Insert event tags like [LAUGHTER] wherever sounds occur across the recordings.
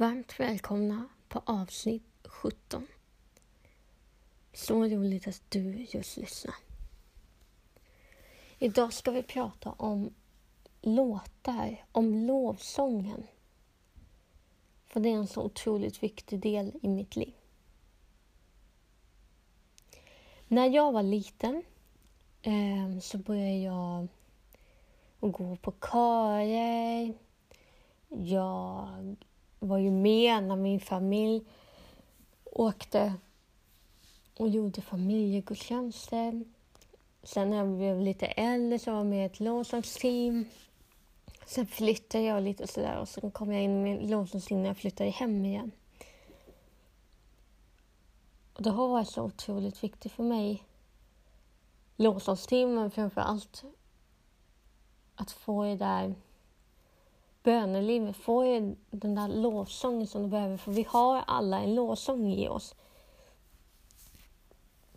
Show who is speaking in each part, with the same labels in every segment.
Speaker 1: Varmt välkomna på avsnitt 17. Så roligt att du just lyssnar. Idag ska vi prata om låtar, om lovsången. För det är en så otroligt viktig del i mitt liv. När jag var liten eh, så började jag gå på körer. Jag var ju med när min familj åkte och gjorde familjegudstjänster. Sen när jag blev lite äldre så var jag med i ett lovsångsteam. Sen flyttade jag lite och sådär och sen kom jag in i lovsångsteam när jag flyttade hem igen. Och det har varit så otroligt viktigt för mig. Lovsångsteam, men framför allt att få det där bönelivet, få den där lovsången som du behöver. För vi har alla en lovsång i oss.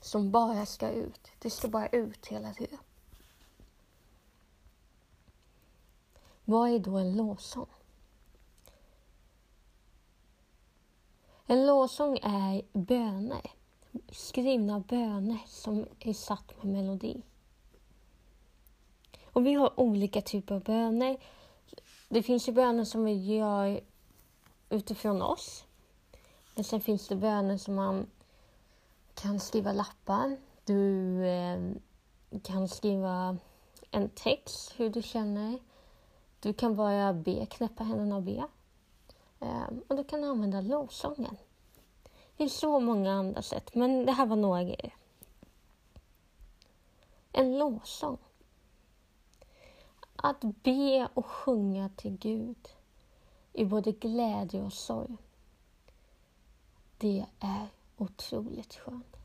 Speaker 1: Som bara ska ut. Det ska bara ut hela tiden. Vad är då en lovsång? En lovsång är böner. Skrivna böner som är satt med melodi. Och vi har olika typer av böner. Det finns ju böner som vi gör utifrån oss. Men sen finns det böner som man kan skriva lappar. Du eh, kan skriva en text, hur du känner. Du kan bara be, knäppa händerna och be. Eh, och du kan använda lovsången. Det finns så många andra sätt, men det här var några grejer. En lovsång. Att be och sjunga till Gud i både glädje och sorg. Det är otroligt skönt.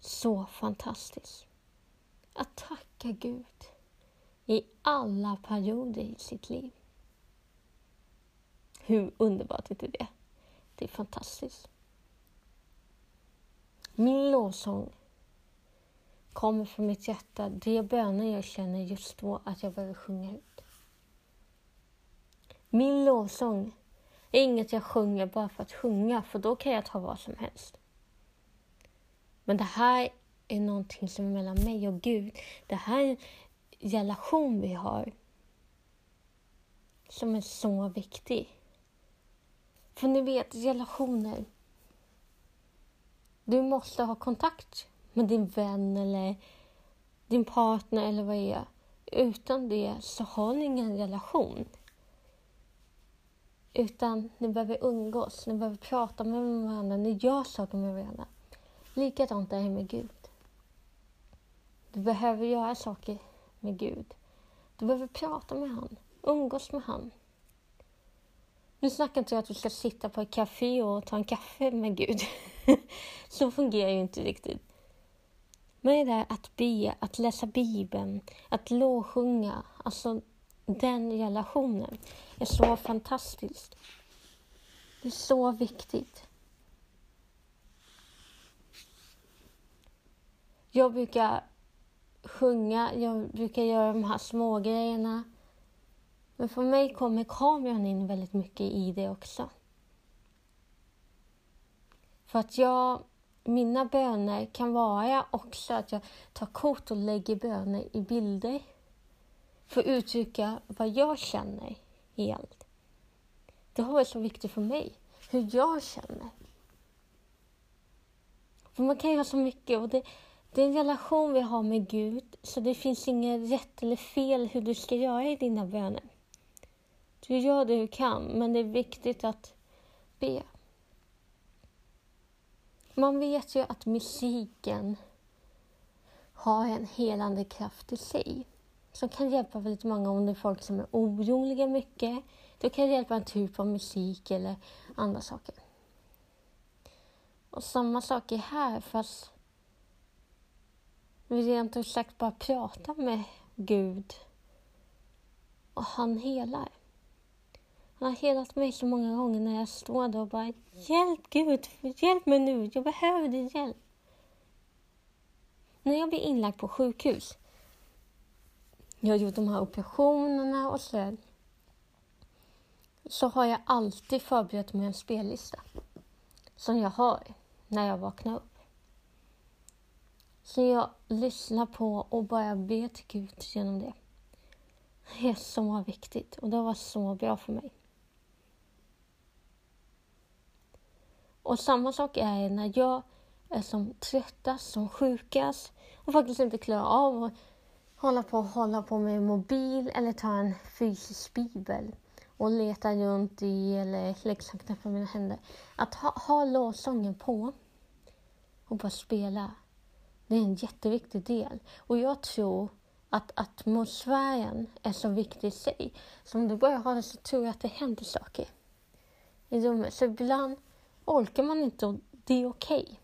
Speaker 1: Så fantastiskt. Att tacka Gud i alla perioder i sitt liv. Hur underbart är inte det? Det är fantastiskt. Min lovsång kommer från mitt hjärta. Det är böner jag känner just då att jag behöver sjunga ut. Min lovsång är inget jag sjunger bara för att sjunga, för då kan jag ta vad som helst. Men det här är någonting som är mellan mig och Gud. Det här är en relation vi har som är så viktig. För ni vet, relationer. Du måste ha kontakt med din vän eller din partner eller vad det är. Utan det så har ni ingen relation. Utan ni behöver umgås, ni behöver prata med varandra, ni gör saker med varandra. Likadant är det med Gud. Du behöver göra saker med Gud. Du behöver prata med han, umgås med han. Nu snackar inte jag att du ska sitta på ett café och ta en kaffe med Gud. [LAUGHS] Så fungerar ju inte riktigt. Men det där att be, att läsa Bibeln, att lovsjunga, alltså den relationen är så fantastisk. Det är så viktigt. Jag brukar sjunga, jag brukar göra de här små grejerna. Men för mig kommer kameran in väldigt mycket i det också. För att jag mina böner kan vara också att jag tar kort och lägger böner i bilder för att uttrycka vad jag känner helt. Det har varit så viktigt för mig, hur jag känner. För man kan göra så mycket och det, det är en relation vi har med Gud så det finns inget rätt eller fel hur du ska göra i dina böner. Du gör det du kan, men det är viktigt att be. Man vet ju att musiken har en helande kraft i sig som kan hjälpa väldigt många om det är folk som är oroliga mycket. Då kan det hjälpa en typ av musik eller andra saker. Och samma sak är här fast vi rent ut sagt bara pratar med Gud och han helar. Han har helat mig så många gånger när jag står där och bara Hjälp Gud, hjälp mig nu, jag behöver din hjälp. När jag blir inlagd på sjukhus, jag har gjort de här operationerna och så så har jag alltid förberett mig en spellista som jag har när jag vaknar upp. Så jag lyssnar på och bara ber till Gud genom det. Det är så viktigt och det var så bra för mig. Och samma sak är det när jag är som tröttast, som sjukast och faktiskt inte klarar av att hålla på, hålla på med mobil eller ta en fysisk bibel och leta runt i eller liksom knäppa mina händer. Att ha, ha lovsången på och bara spela, det är en jätteviktig del. Och jag tror att atmosfären är så viktig i sig. Så om du bara har det så tror jag att det händer saker i rummet. Så ibland orkar man inte och det är okej. Okay.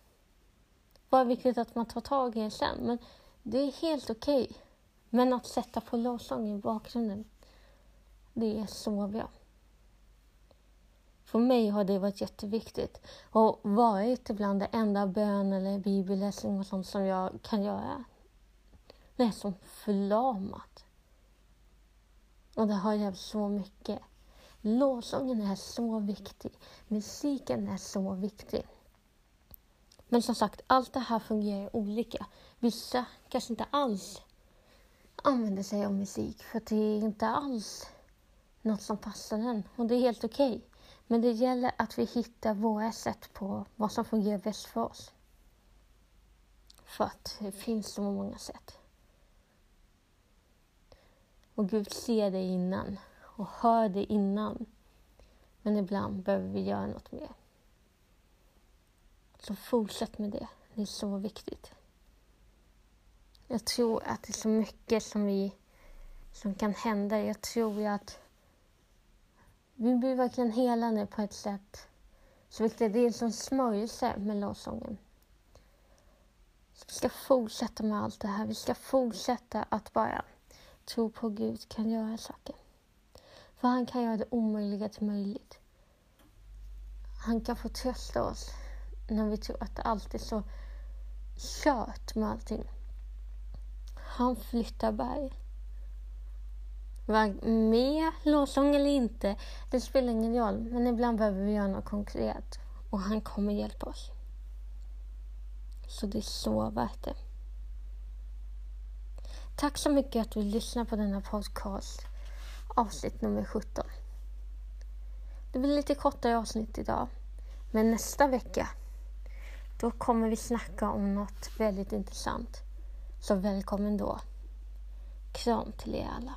Speaker 1: Bara viktigt att man tar tag i det sen. Men det är helt okej. Okay. Men att sätta på lovsång i bakgrunden, det är så bra. För mig har det varit jätteviktigt och varit ibland det enda bön eller bibelläsning och sånt som jag kan göra. Det är som förlamat. Och det har hjälpt så mycket. Lovsången är så viktig. Musiken är så viktig. Men som sagt, allt det här fungerar olika. Vissa kanske inte alls använder sig av musik för det är inte alls något som passar den och det är helt okej. Okay. Men det gäller att vi hittar våra sätt på vad som fungerar bäst för oss. För att det finns så många sätt. Och Gud ser det innan och hör det innan. Men ibland behöver vi göra något mer. Så fortsätt med det. Det är så viktigt. Jag tror att det är så mycket som vi som kan hända. Jag tror att vi blir verkligen helande på ett sätt. Så viktigt. Det är som smörjelse med lovsången. vi ska fortsätta med allt det här. Vi ska fortsätta att bara tro på Gud kan göra saker. För han kan göra det omöjliga till möjligt. Han kan få trösta oss när vi tror att det alltid är så kört med allting. Han flyttar berg. Var med lovsång eller inte, det spelar ingen roll. Men ibland behöver vi göra något konkret och han kommer hjälpa oss. Så det är så värt det. Tack så mycket att du lyssnar på denna podcast, avsnitt nummer 17. Det blir lite kortare avsnitt idag, men nästa vecka då kommer vi snacka om något väldigt intressant. Så välkommen då. Kram till er alla.